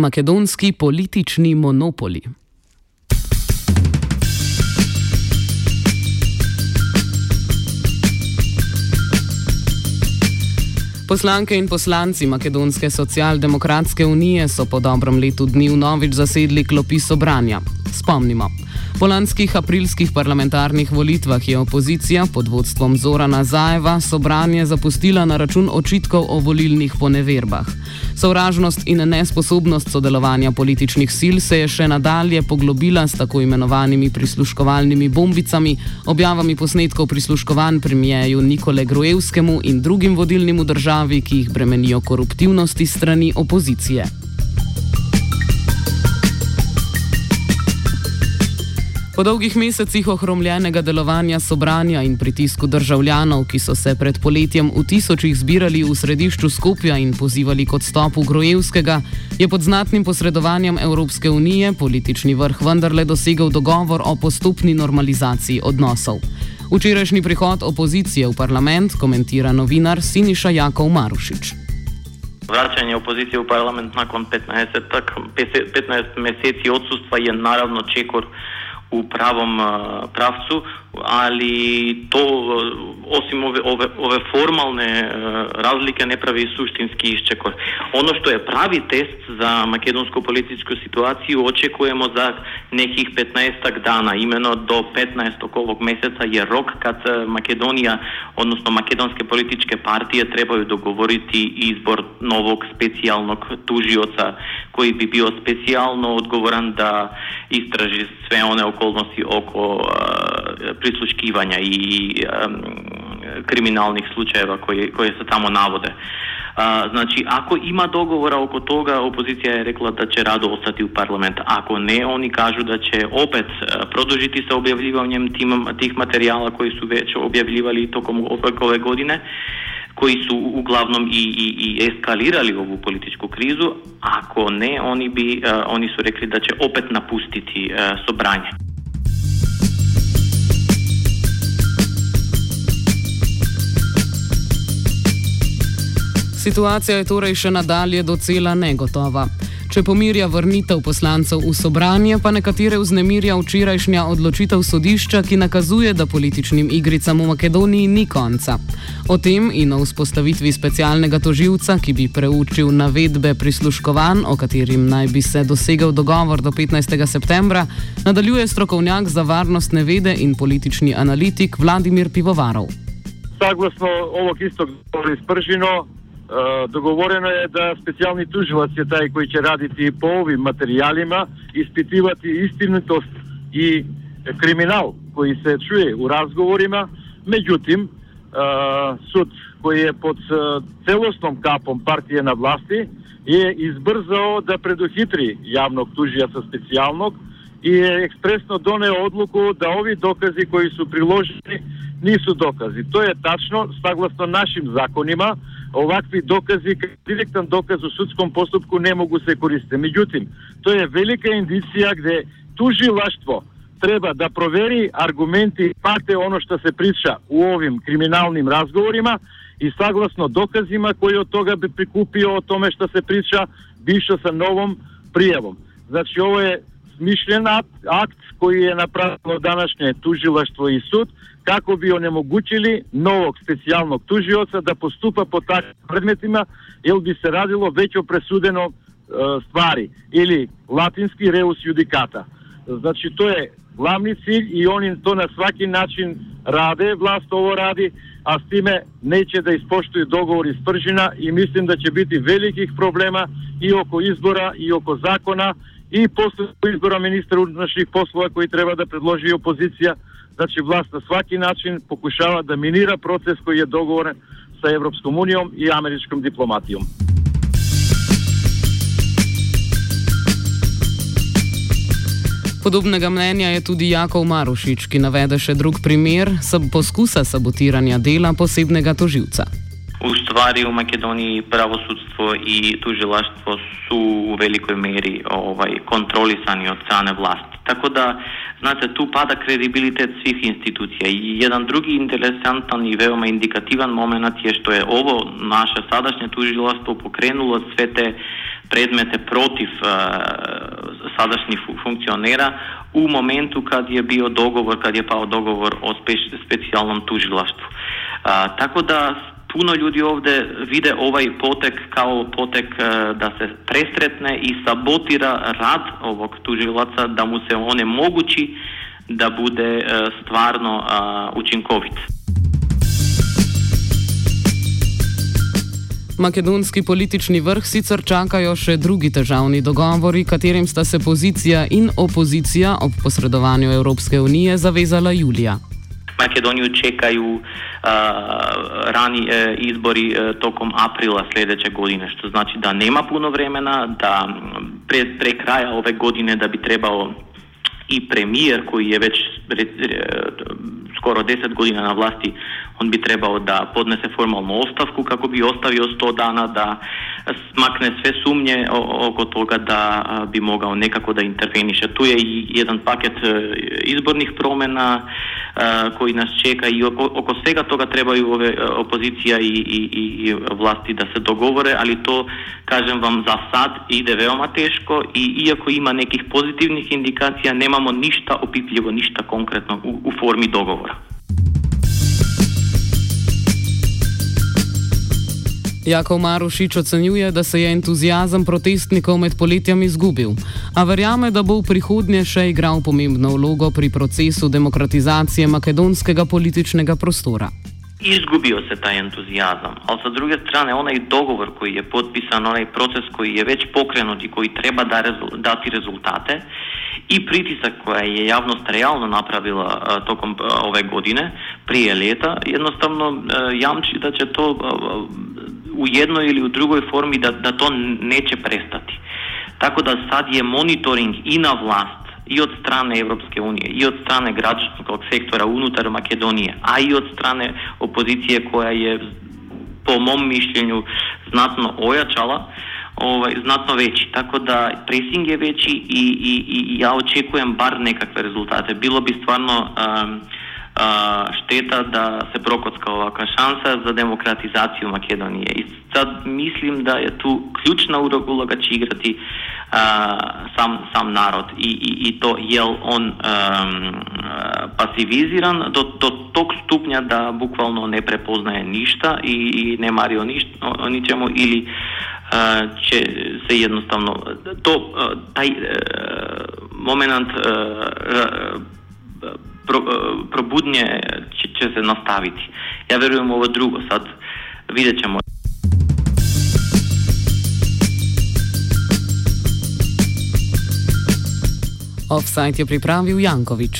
Makedonski politični monopoli. Poslanke in poslanci Makedonske socialdemokratske unije so po dobrem letu dni vnovič zasedli klopi sobranja. Spomnimo. Po lanskih aprilskih parlamentarnih volitvah je opozicija pod vodstvom Zorana Zajeva sobranje zapustila na račun očitkov o volilnih poneverbah. Sovražnost in nesposobnost sodelovanja političnih sil se je še nadalje poglobila s tako imenovanimi prisluškovalnimi bombicami, objavami posnetkov prisluškovanj premijeju Nikole Grojevskemu in drugim vodilnim v državi, ki jih bremenijo koruptivnosti strani opozicije. Po dolgih mesecih ohromljenega delovanja sobranja in pritisku državljanov, ki so se pred poletjem v tisočih zbirali v središču Skopja in pozivali k odstopu Grojevskega, je pod znatnim posredovanjem Evropske unije politični vrh vendarle dosegel dogovor o postopni normalizaciji odnosov. Včerajšnji prihod opozicije v parlament komentira novinar Siniša Jakov Marušič. Vračanje opozicije v parlament nakon 15, 15 meseci odsustva je naravno čekor u pravom pravcu, али то осим ове, ове, ове формалне разлика не прави суштински исчекор. Оно што е прави тест за македонско политичко ситуацију очекуемо за неких 15 дана, имено до 15 овог месеца е рок кад Македонија, односно македонске политичке партии требају договорити избор новог специјалног тужиоца кој би био специјално одговоран да истражи све оне околности околу. Prisluškivanja i kriminalnih slučajeva koje, koje se tamo navode. Uh, znači, ako ima dogovora oko toga, opozicija je rekla da će rado ostati u parlament. Ako ne, oni kažu da će opet uh, produžiti sa objavljivanjem tim, tih materijala koji su već objavljivali tokom ove godine koji su uglavnom i, i, i eskalirali ovu političku krizu, ako ne, oni, bi, uh, oni su rekli da će opet napustiti uh, sobranje. Situacija je torej še nadalje docela negotova. Če pomirja vrnitev poslancev v sobranje, pa nekatere vznemirja včerajšnja odločitev sodišča, ki nakazuje, da političnim igricam v Makedoniji ni konca. O tem in o vzpostavitvi specialnega toživca, ki bi preučil navedbe prisluškovanj, o katerim naj bi se dosegel dogovor do 15. septembra, nadaljuje strokovnjak za varnostne vede in politični analitik Vladimir Pivovarov. Saglasno ovog istog izpržino, договорено е да специјални тужилаци тај кои ќе радите по ови материјалима испитивати и и криминал кои се чуе у разговорима, меѓутим суд кој е под целосном капом партија на власти е избрзао да предохитри јавног со специјалног и е експресно донео одлуку да ови докази кои се приложени нису докази. Тоа е тачно, согласно нашим законима, ovakvi dokazi, direktan dokaz u sudskom postupku ne mogu se koristiti. Međutim, to je velika indicija gde tužilaštvo treba da proveri argumenti, pate ono što se priča u ovim kriminalnim razgovorima i saglasno dokazima koji od toga bi prikupio o tome što se priča, bišao sa novom prijavom. Znači ovo je смишлен акт кој е направено данашње тужилаштво и суд, како би онемогучили новог специјалног тужиоца да поступа по такви предметима, ел би се радило веќе пресудено е, ствари, или латински реус јудиката. Значи, тоа е главни циљ и они то на сваки начин раде, власт ово ради, а с тиме неќе да испоштуи договори с и мислим да ќе бити великих проблема и око избора, и око закона, i posle izbora ministra unutrašnjih poslova koji treba da predloži opozicija, znači vlast na svaki način pokušava da minira proces koji je dogovoren sa Evropskom unijom i američkom diplomatijom. Podobnega mnenja je tudi Jakov Marušič, ki navede še drug primer poskusa sabotiranja dela posebnega toživca. ствари у Македонија правосудство и тужилаштво су у великој мери овај контролисани од стране власти. Така да, знаете, ту пада кредибилитет свих институција. И еден други интересантан и веома индикативен момент е што е ово наше садашње тужилаштво покренуло свете предмете против е, садашни функционера у моменту кад е био договор, кад е пао договор о спеш, специјалном тужилаштво. А, така да puno ljudi ovdje vide ovaj potek kao potek uh, da se presretne i sabotira rad ovog tužilaca, da mu se onemogući da bude uh, stvarno uh, učinkovit. Makedonski politični vrh sicer čakajo še drugi težavni dogovori, katerim sta se pozicija in opozicija ob posredovanju Evropske unije zavezala julija. Makedonijo čekajo uh, rani uh, izbori uh, tokom aprila sljedeće godine, što znači da nema puno vremena, da pre, pre kraja ove godine da bi trebao i premijer koji je već skoro 10 godina na vlasti on bi trebao da podnese formalnu ostavku kako bi ostavio 100 dana da smakne sve sumnje oko toga da bi mogao nekako da interveniše. Tu je i jedan paket e, izbornih promjena koji nas čeka i oko, oko svega toga trebaju ove e, opozicija i, i, i vlasti da se dogovore, ali to kažem vam za sad ide veoma teško i iako ima nekih pozitivnih indikacija nemamo ništa opipljivo, ništa konkretno u, u formi dogovora. Jakov Marušič ocenjuje, da se je entuzijazem protestnikov med poletjem izgubil, a verjame, da bo v prihodnje še igral pomembno vlogo pri procesu demokratizacije makedonskega političnega prostora. Izgubio se taj entuzijazam, ali sa druge strane onaj dogovor koji je potpisan, onaj proces koji je već pokrenut i koji treba da rezul, dati rezultate i pritisak koja je javnost realno napravila a, tokom a, ove godine, prije leta, jednostavno a, jamči da će to u jednoj ili u drugoj formi da, da to neće prestati. Tako da sad je monitoring i na vlast i od strane Europske unije i od strane građanskog sektora unutar Makedonije, a i od strane opozicije koja je po mom mišljenju znatno ojačala, ovaj, znatno veći. Tako da pressing je veći i, i, i ja očekujem bar nekakve rezultate. Bilo bi stvarno um, а, штета да се прокоцка овака шанса за демократизација Македонија. И сад мислим да е ту клучна улога че играти а, сам сам народ и, и, и то јел он а, пасивизиран до, до ток ступња да буквално не препознае ништа и, и не мари о, ништ, о ничему или а, че се едноставно то тај момент probudnje će, će se nastaviti. Ja verujem u ovo drugo, sad vidjet ćemo. Offside je pripravil Jankovič.